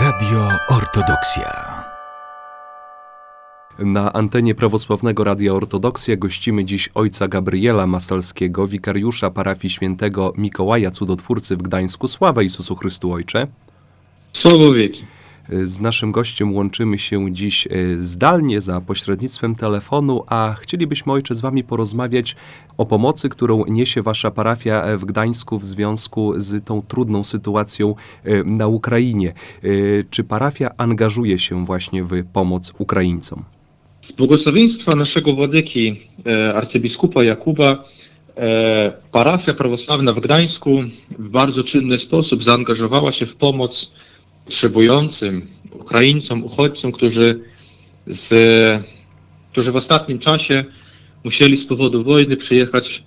Radio Ortodoksja. Na antenie prawosławnego Radia Ortodoksja gościmy dziś ojca Gabriela Masalskiego, wikariusza parafii świętego Mikołaja Cudotwórcy w Gdańsku. Sława Jezusu Chrystu Ojcze. Słowo wieki. Z naszym gościem łączymy się dziś e, zdalnie za pośrednictwem telefonu, a chcielibyśmy Ojcze z Wami porozmawiać o pomocy, którą niesie Wasza parafia e, w Gdańsku w związku z tą trudną sytuacją e, na Ukrainie. Czy parafia angażuje się właśnie w pomoc Ukraińcom? Z błogosławieństwa naszego władyki arcybiskupa Jakuba parafia prawosławna w Gdańsku w bardzo czynny sposób zaangażowała się w pomoc potrzebującym Ukraińcom, uchodźcom, którzy, z, którzy w ostatnim czasie musieli z powodu wojny przyjechać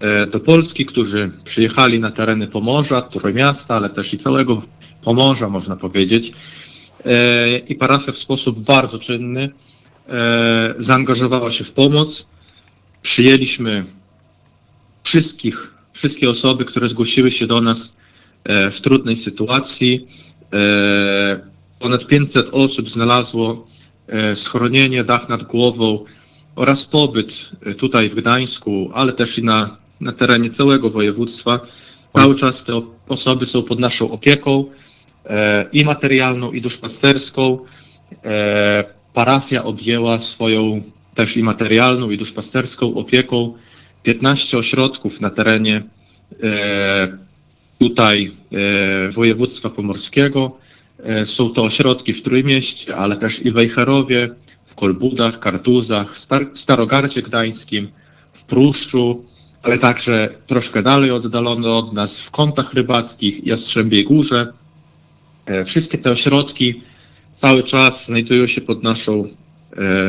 e, do Polski, którzy przyjechali na tereny Pomorza, Trójmiasta, ale też i całego Pomorza, można powiedzieć. E, I parafia w sposób bardzo czynny e, zaangażowała się w pomoc. Przyjęliśmy wszystkich, wszystkie osoby, które zgłosiły się do nas w trudnej sytuacji. E, ponad 500 osób znalazło e, schronienie, dach nad głową oraz pobyt e, tutaj w Gdańsku, ale też i na, na terenie całego województwa. Cały czas te osoby są pod naszą opieką i materialną, i duszpasterską. Parafia objęła swoją też i materialną, i duszpasterską opieką 15 ośrodków na terenie tutaj e, województwa pomorskiego. E, są to ośrodki w Trójmieście, ale też i w Wejherowie, w Kolbudach, Kartuzach, Star Starogardzie Gdańskim, w Pruszczu, ale także troszkę dalej oddalone od nas w Kątach Rybackich Jastrzębiej Górze. E, Wszystkie te ośrodki cały czas znajdują się pod naszą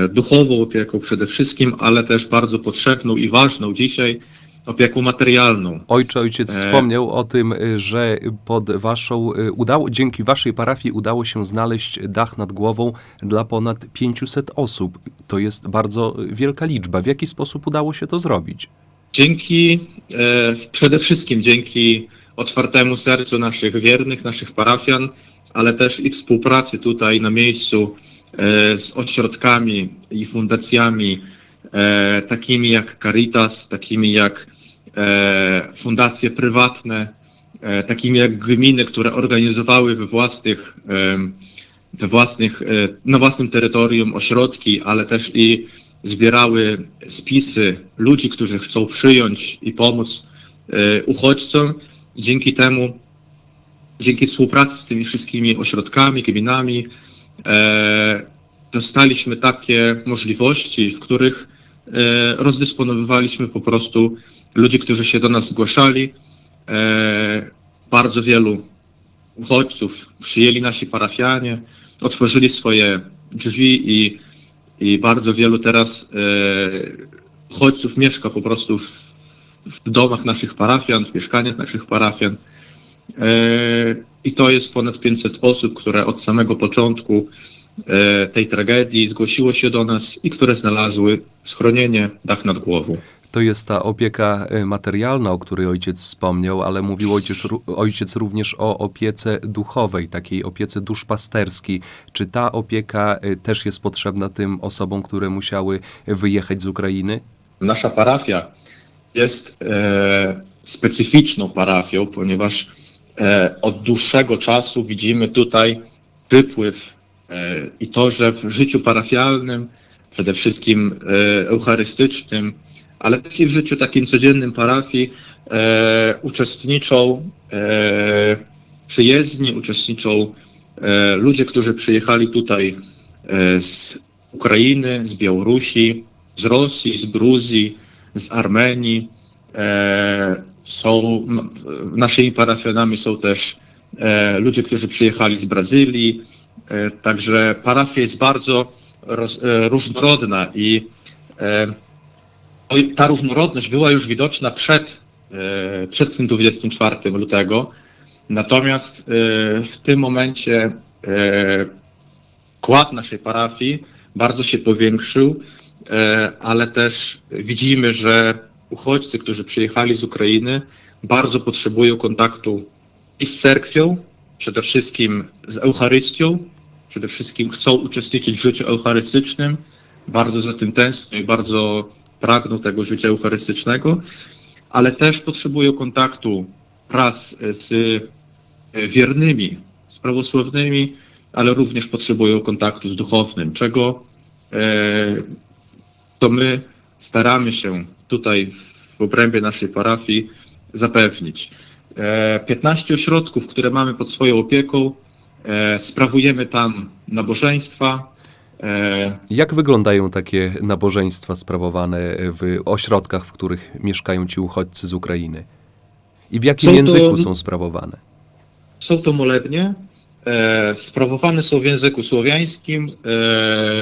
duchową opieką przede wszystkim, ale też bardzo potrzebną i ważną dzisiaj opieką materialną. Ojcze, ojciec E. wspomniał o tym, y, że pod waszą, y, udało, dzięki waszej parafii udało się znaleźć dach nad głową dla ponad 500 osób. To jest bardzo wielka liczba. W jaki sposób udało się to zrobić? Dzięki, e, przede wszystkim dzięki otwartemu sercu naszych wiernych, naszych parafian, ale też i współpracy tutaj na miejscu e, z ośrodkami i fundacjami takimi jak Caritas, takimi jak e, fundacje prywatne, e, takimi jak gminy, które organizowały we własnych, we własnych, e, na własnym terytorium ośrodki, ale też i zbierały spisy ludzi, którzy chcą przyjąć i pomóc e, uchodźcom. Dzięki temu, dzięki współpracy z tymi wszystkimi ośrodkami, gminami, e, dostaliśmy takie możliwości, w których e, rozdysponowywaliśmy po prostu ludzi, którzy się do nas zgłaszali. E, bardzo wielu uchodźców przyjęli nasi parafianie, otworzyli swoje drzwi i, i bardzo wielu teraz e, uchodźców mieszka po prostu w, w domach naszych parafian, w mieszkaniach naszych parafian. I to jest ponad 500 osób, które od samego początku tej tragedii zgłosiło się do nas i które znalazły schronienie, dach nad głową. To jest ta opieka y, materialna, o której ojciec wspomniał, ale mówił ojciec, ojciec również o opiece duchowej, takiej opiece duszpasterskiej. Czy ta opieka y, też jest potrzebna tym osobom, które musiały wyjechać z Ukrainy? Nasza parafia jest e, specyficzną parafią, ponieważ e, od dłuższego czasu widzimy tutaj wypływ e, i to, że w życiu parafialnym, przede wszystkim e, eucharystycznym, ale też i w życiu takim codziennym parafii e, uczestniczą e, przyjezdni, uczestniczą e, ludzie, którzy przyjechali tutaj e, z Ukrainy, z Białorusi, z Rosji, z Gruzji, z Armenii. E, są naszymi parafianami są też e, ludzie, którzy przyjechali z Brazylii. E, także parafia jest bardzo roz, e, różnorodna i e, ta różnorodność była już widoczna przed, przed tym 24 lutego. Natomiast w tym momencie wkład naszej parafii bardzo się powiększył, ale też widzimy, że uchodźcy, którzy przyjechali z Ukrainy, bardzo potrzebują kontaktu i z cerkwią, przede wszystkim z Eucharystią, przede wszystkim chcą uczestniczyć w życiu eucharystycznym, bardzo za tym tęsknią i bardzo pragną tego życia eucharystycznego, ale też potrzebują kontaktu raz z e, wiernymi, z prawosławnymi, ale również potrzebują kontaktu z duchownym, czego e, to my staramy się tutaj w obrębie naszej parafii zapewnić. E, 15 ośrodków, które mamy pod swoją opieką, e, sprawujemy tam nabożeństwa. e, Jak wyglądają takie nabożeństwa sprawowane w ośrodkach, w których mieszkają ci uchodźcy z Ukrainy? I w jakim Są to- języku są sprawowane? Są to molebnie, e, sprawowane są w języku słowiańskim,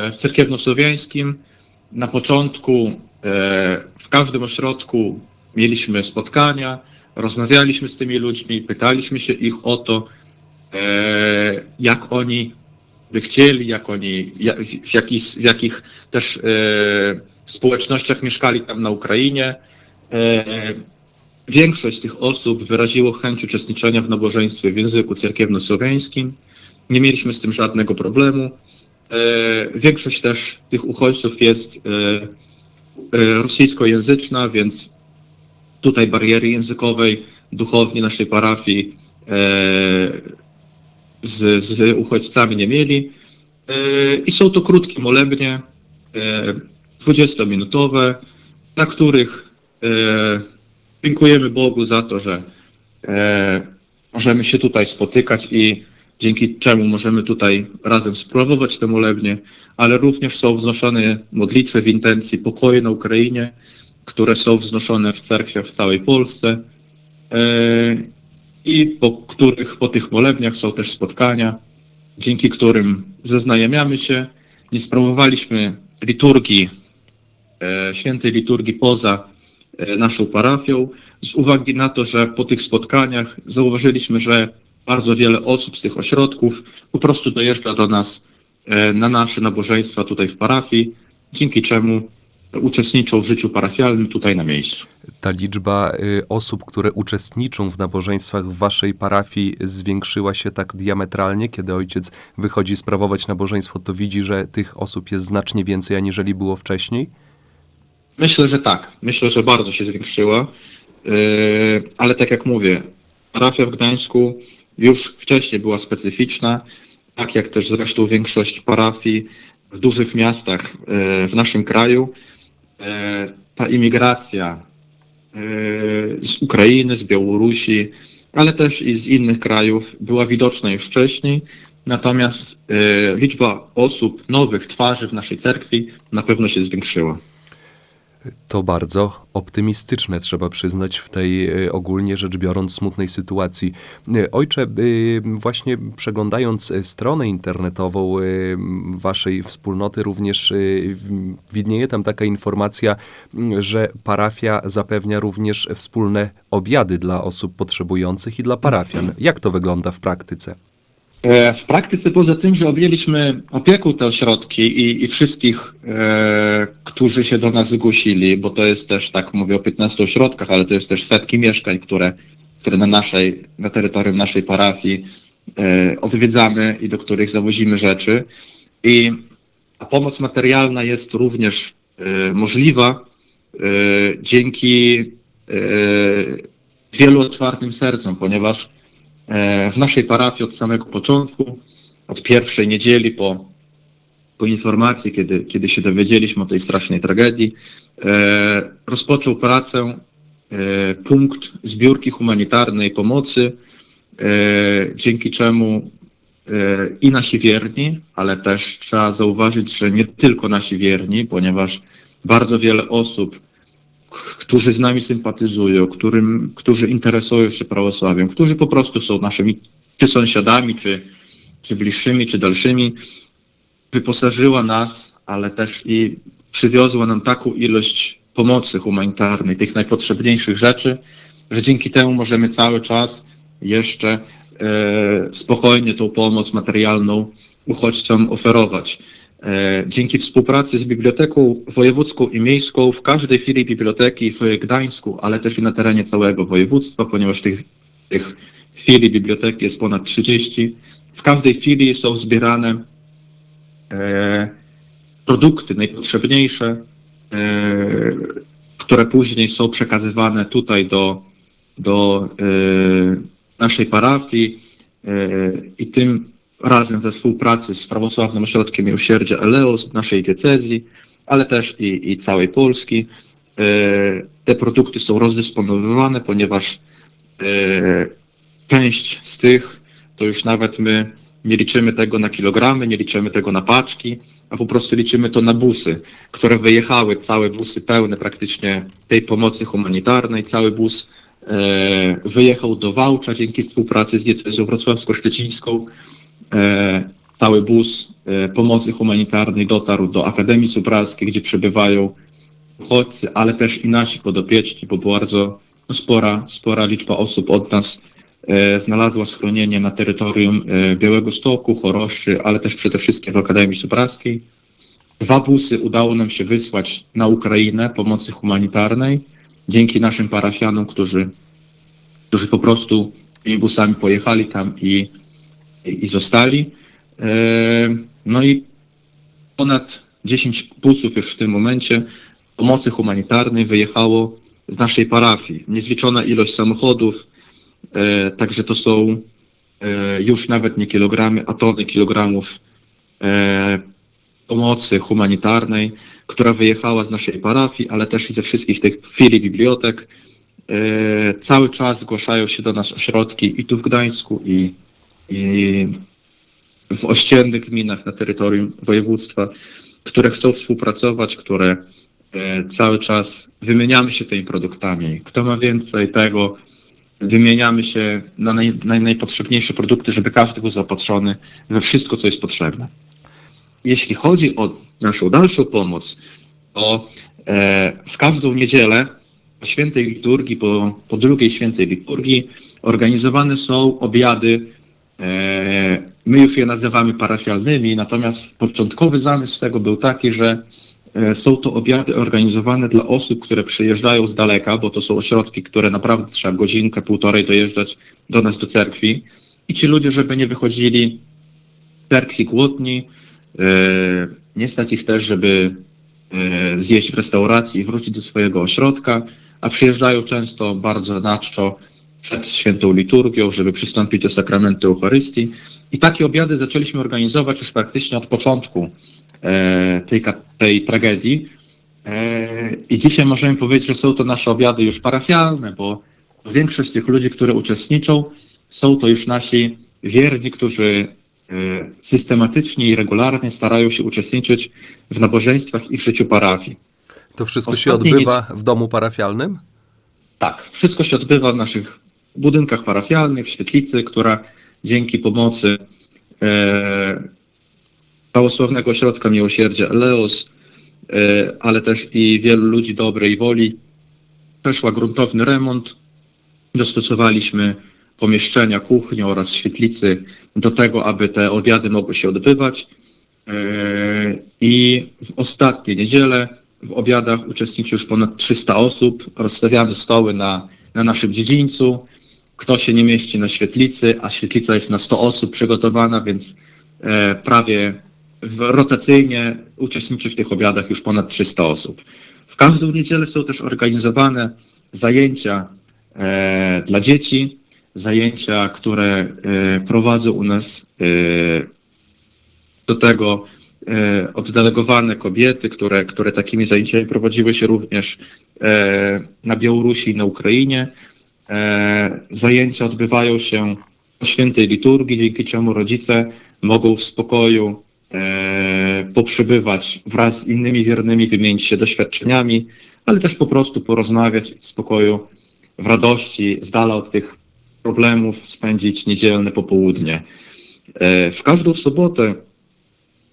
e, cerkiewno-słowiańskim. Na początku e, w każdym ośrodku mieliśmy spotkania, rozmawialiśmy z tymi ludźmi, pytaliśmy się ich o to, e, jak oni by chcieli, jak oni, w, jakich, w jakich też e, społecznościach mieszkali tam na Ukrainie. E, Większość tych osób wyraziło chęć uczestniczenia w nabożeństwie w języku cerkiewno-słowiańskim. Nie mieliśmy z tym żadnego problemu. E, Większość też tych uchodźców jest e, e, rosyjskojęzyczna, więc tutaj bariery językowej duchowni naszej parafii e, z, z uchodźcami nie mieli. E, I są to krótkie molebnie, e, 20-minutowe, na których e, Dziękujemy Bogu za to, że e, możemy się tutaj spotykać i dzięki czemu możemy tutaj razem sprawować te molebnie, ale również są wznoszone modlitwy w intencji pokoju na Ukrainie, które są wznoszone w cerkwiach w całej Polsce e, i po których, po tych molebniach są też spotkania, dzięki którym zaznajamiamy się. Nie sprawowaliśmy liturgii, e, świętej liturgii poza e, naszą parafią, z uwagi na to, że po tych spotkaniach zauważyliśmy, że bardzo wiele osób z tych ośrodków po prostu dojeżdża do nas e, na nasze nabożeństwa tutaj w parafii, dzięki czemu uczestniczą w życiu parafialnym tutaj na miejscu. Ta liczba y, osób, które uczestniczą w nabożeństwach w waszej parafii zwiększyła się tak diametralnie, kiedy ojciec wychodzi sprawować nabożeństwo, to widzi, że tych osób jest znacznie więcej, aniżeli było wcześniej? Myślę, że tak. Myślę, że bardzo się zwiększyła. Yy, Ale tak jak mówię, parafia w Gdańsku już wcześniej była specyficzna, tak jak też zresztą większość parafii w dużych miastach yy, w naszym kraju. Yy, Ta imigracja yy, z Ukrainy, z Białorusi, ale też i z innych krajów była widoczna już wcześniej. Natomiast yy, liczba osób, nowych twarzy w naszej cerkwi na pewno się zwiększyła. To bardzo optymistyczne, trzeba przyznać, w tej e, ogólnie rzecz biorąc smutnej sytuacji. E, Ojcze, e, właśnie przeglądając stronę internetową waszej wspólnoty, również widnieje tam taka informacja, że parafia zapewnia również wspólne obiady dla osób potrzebujących i dla parafian. Jak to wygląda w praktyce? E, W praktyce poza tym, że objęliśmy opieką te ośrodki i, i wszystkich, e, którzy się do nas zgłosili, bo to jest też, tak mówię o 15 ośrodkach, ale to jest też setki mieszkań, które, które na naszej, na terytorium naszej parafii e, odwiedzamy i do których zawozimy rzeczy. I pomoc materialna jest również e, możliwa e, dzięki e, wielu otwartym sercom, ponieważ w naszej parafii od samego początku, od pierwszej niedzieli po, po informacji, kiedy, kiedy się dowiedzieliśmy o tej strasznej tragedii, e, rozpoczął pracę e, punkt zbiórki humanitarnej pomocy, e, dzięki czemu e, i nasi wierni, ale też trzeba zauważyć, że nie tylko nasi wierni, ponieważ bardzo wiele osób, którzy z nami sympatyzują, którym, którzy interesują się prawosławiem, którzy po prostu są naszymi czy sąsiadami, czy, czy bliższymi, czy dalszymi, wyposażyła nas, ale też i przywiozła nam taką ilość pomocy humanitarnej, tych najpotrzebniejszych rzeczy, że dzięki temu możemy cały czas jeszcze e, spokojnie tą pomoc materialną uchodźcom oferować. E, Dzięki współpracy z Biblioteką Wojewódzką i Miejską w każdej filii biblioteki w Gdańsku, ale też i na terenie całego województwa, ponieważ tych, tych filii biblioteki jest ponad 30. W każdej filii są zbierane e, produkty najpotrzebniejsze, e, które później są przekazywane tutaj do, do e, naszej parafii e, i tym razem we współpracy z Prawosławnym Ośrodkiem Miłosierdzia Eleos naszej diecezji, ale też i, i całej Polski. E, Te produkty są rozdysponowywane, ponieważ e, część z tych to już nawet my nie liczymy tego na kilogramy, nie liczymy tego na paczki, a po prostu liczymy to na busy, które wyjechały, całe busy pełne praktycznie tej pomocy humanitarnej, cały bus e, wyjechał do Wałcza dzięki współpracy z diecezją wrocławsko-szczecińską. E, cały bus e, pomocy humanitarnej dotarł do Akademii Supralskiej, gdzie przebywają uchodźcy, ale też i nasi podopieczni, bo bardzo spora, spora liczba osób od nas e, znalazła schronienie na terytorium Białego Stoku, Choroszy, ale też przede wszystkim w Akademii Supralskiej. Dwa busy udało nam się wysłać na Ukrainę pomocy humanitarnej dzięki naszym parafianom, którzy, którzy po prostu tymi busami pojechali tam i, i, zostali. E, No i ponad 10 busów już w tym momencie pomocy humanitarnej wyjechało z naszej parafii. Niezliczona ilość samochodów, e, także to są e, już nawet nie kilogramy, a tony kilogramów pomocy humanitarnej, która wyjechała z naszej parafii, ale też i ze wszystkich tych filii bibliotek. Cały czas zgłaszają się do nas ośrodki i tu w Gdańsku, i w ościennych gminach na terytorium województwa, które chcą współpracować, które e, cały czas wymieniamy się tymi produktami. Kto ma więcej tego, wymieniamy się na, naj, na najpotrzebniejsze produkty, żeby każdy był zaopatrzony we wszystko, co jest potrzebne. Jeśli chodzi o naszą dalszą pomoc, to e, w każdą niedzielę po świętej liturgii, po, po drugiej świętej liturgii organizowane są obiady My już je nazywamy parafialnymi, natomiast początkowy zamysł tego był taki, że e, są to obiady organizowane dla osób, które przyjeżdżają z daleka, bo to są ośrodki, które naprawdę trzeba godzinkę, półtorej dojeżdżać do nas do cerkwi. I ci ludzie, żeby nie wychodzili z cerkwi głodni, e, nie stać ich też, żeby e, zjeść w restauracji i wrócić do swojego ośrodka, a przyjeżdżają często bardzo na czczo przed świętą liturgią, żeby przystąpić do sakramentu Eucharystii. I takie obiady zaczęliśmy organizować już praktycznie od początku e, tej, tej tragedii. E, I dzisiaj możemy powiedzieć, że są to nasze obiady już parafialne, bo większość z tych ludzi, które uczestniczą, są to już nasi wierni, którzy e, systematycznie i regularnie starają się uczestniczyć w nabożeństwach i w życiu parafii. To wszystko się odbywa w domu parafialnym? Tak, wszystko się odbywa w naszych budynkach parafialnych, świetlicy, która dzięki pomocy e, Prawosławnego Ośrodka Miłosierdzia Eleos, e, ale też i wielu ludzi dobrej woli, przeszła gruntowny remont. Dostosowaliśmy pomieszczenia, kuchnię oraz świetlicy do tego, aby te obiady mogły się odbywać. E, I w ostatnie niedzielę w obiadach uczestniczy już ponad 300 osób. Rozstawiamy stoły na, na naszym dziedzińcu. Kto się nie mieści na świetlicy, a świetlica jest na 100 osób przygotowana, więc e, prawie rotacyjnie uczestniczy w tych obiadach już ponad 300 osób. W każdą niedzielę są też organizowane zajęcia e, dla dzieci, zajęcia, które e, prowadzą u nas do tego oddelegowane kobiety, które, które takimi zajęciami prowadziły się również na Białorusi i na Ukrainie. E, Zajęcia odbywają się po świętej liturgii, dzięki czemu rodzice mogą w spokoju e, poprzybywać wraz z innymi wiernymi, wymienić się doświadczeniami, ale też po prostu porozmawiać w spokoju, w radości, z dala od tych problemów, spędzić niedzielne popołudnie. E, W każdą sobotę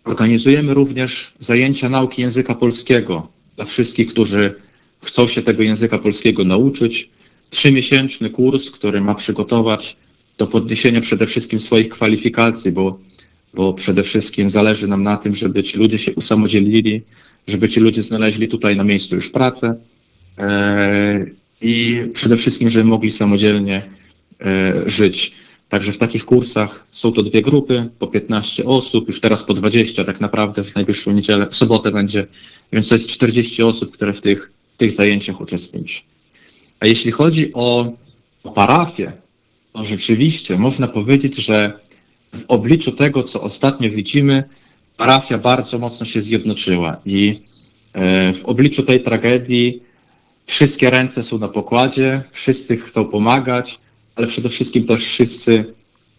Organizujemy również zajęcia nauki języka polskiego dla wszystkich, którzy chcą się tego języka polskiego nauczyć. Trzymiesięczny kurs, który ma przygotować do podniesienia przede wszystkim swoich kwalifikacji, bo, bo przede wszystkim zależy nam na tym, żeby ci ludzie się usamodzielnili, żeby ci ludzie znaleźli tutaj na miejscu już pracę e, i przede wszystkim, żeby mogli samodzielnie e, żyć. Także w takich kursach są to dwie grupy, po 15 osób, już teraz po 20 tak naprawdę w najbliższą niedzielę, w sobotę będzie, więc to jest 40 osób, które w tych, w tych zajęciach uczestniczy. A jeśli chodzi o parafię, to rzeczywiście można powiedzieć, że w obliczu tego, co ostatnio widzimy, parafia bardzo mocno się zjednoczyła i e, w obliczu tej tragedii wszystkie ręce są na pokładzie, wszyscy chcą pomagać, ale przede wszystkim też wszyscy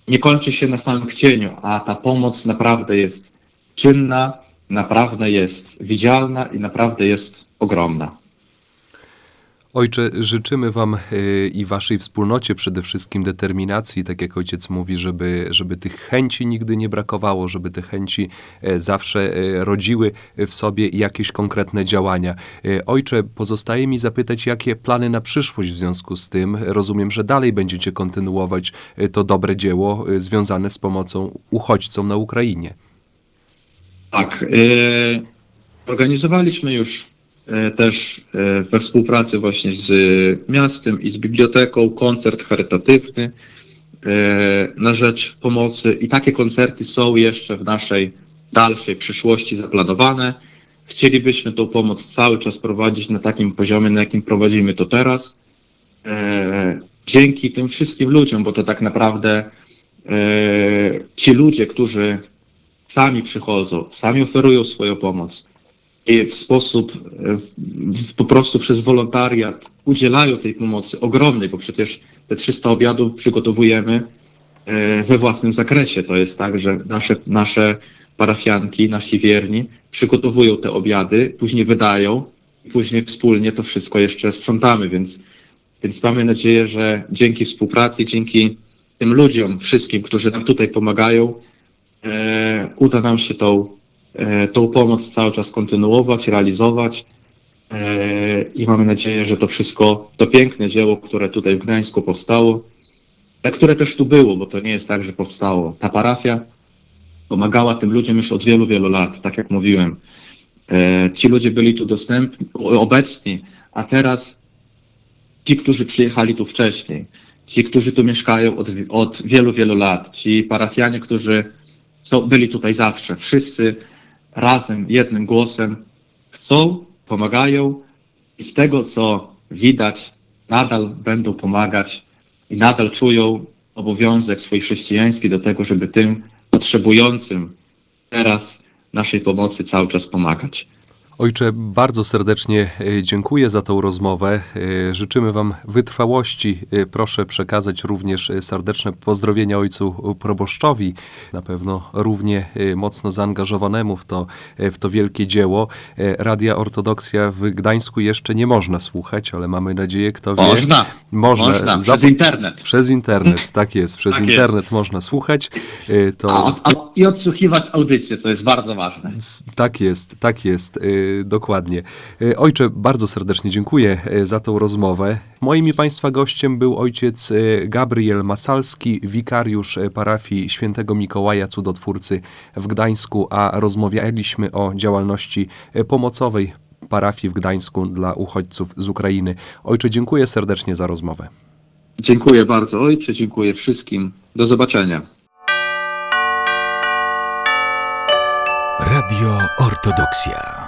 nie kończy się na samym chcieniu, a ta pomoc naprawdę jest czynna, naprawdę jest widzialna i naprawdę jest ogromna. Ojcze, życzymy Wam y, i Waszej wspólnocie przede wszystkim determinacji, tak jak Ojciec mówi, żeby, żeby tych chęci nigdy nie brakowało, żeby te chęci e, zawsze e, rodziły w sobie jakieś konkretne działania. E, Ojcze, pozostaje mi zapytać, jakie plany na przyszłość w związku z tym? Rozumiem, że dalej będziecie kontynuować e, to dobre dzieło e, związane z pomocą uchodźcom na Ukrainie. Tak. e, Organizowaliśmy już e, też e, we współpracy właśnie z miastem i z biblioteką koncert charytatywny e, na rzecz pomocy i takie koncerty są jeszcze w naszej dalszej przyszłości zaplanowane. Chcielibyśmy tą pomoc cały czas prowadzić na takim poziomie, na jakim prowadzimy to teraz. E, Dzięki tym wszystkim ludziom, bo to tak naprawdę e, ci ludzie, którzy sami przychodzą, sami oferują swoją pomoc w sposób e, w, po prostu przez wolontariat udzielają tej pomocy ogromnej, bo przecież te 300 obiadów przygotowujemy e, we własnym zakresie. To jest tak, że nasze, nasze parafianki, nasi wierni przygotowują te obiady, później wydają i później wspólnie to wszystko jeszcze sprzątamy, więc, więc mamy nadzieję, że dzięki współpracy, dzięki tym ludziom, wszystkim, którzy nam tutaj pomagają, e, uda nam się tą, tą pomoc cały czas kontynuować, realizować e, i mamy nadzieję, że to wszystko, to piękne dzieło, które tutaj w Gdańsku powstało, a które też tu było, bo to nie jest tak, że powstało. Ta parafia pomagała tym ludziom już od wielu, wielu lat, tak jak mówiłem. E, ci ludzie byli tu dostępni, obecni, a teraz ci, którzy przyjechali tu wcześniej, ci, którzy tu mieszkają od, od wielu, wielu lat, ci parafianie, którzy byli tutaj zawsze, wszyscy razem, jednym głosem chcą, pomagają i z tego, co widać, nadal będą pomagać i nadal czują obowiązek swój chrześcijański do tego, żeby tym potrzebującym teraz naszej pomocy cały czas pomagać. Ojcze, bardzo serdecznie e, dziękuję za tą rozmowę. E, Życzymy Wam wytrwałości. E, Proszę przekazać również serdeczne pozdrowienia ojcu proboszczowi, na pewno równie mocno zaangażowanemu w to, w to wielkie dzieło. Radia Ortodoksja w Gdańsku jeszcze nie można słuchać, ale mamy nadzieję, kto wie. Można, Można. można, przez internet. Przez internet, tak jest. Przez Tak jest. internet można słuchać. To... A, a, I odsłuchiwać audycję, co jest bardzo ważne. Tak jest, tak jest, dokładnie. Y, Ojcze, bardzo serdecznie dziękuję y, za tą rozmowę. Moim i Państwa gościem był ojciec y, Gabriel Masalski, wikariusz y, parafii świętego Mikołaja Cudotwórcy w Gdańsku, a rozmawialiśmy o działalności y, pomocowej parafii w Gdańsku dla uchodźców z Ukrainy. Ojcze, dziękuję serdecznie za rozmowę. Dziękuję bardzo ojcze, dziękuję wszystkim. Do zobaczenia. Radio Ortodoksja.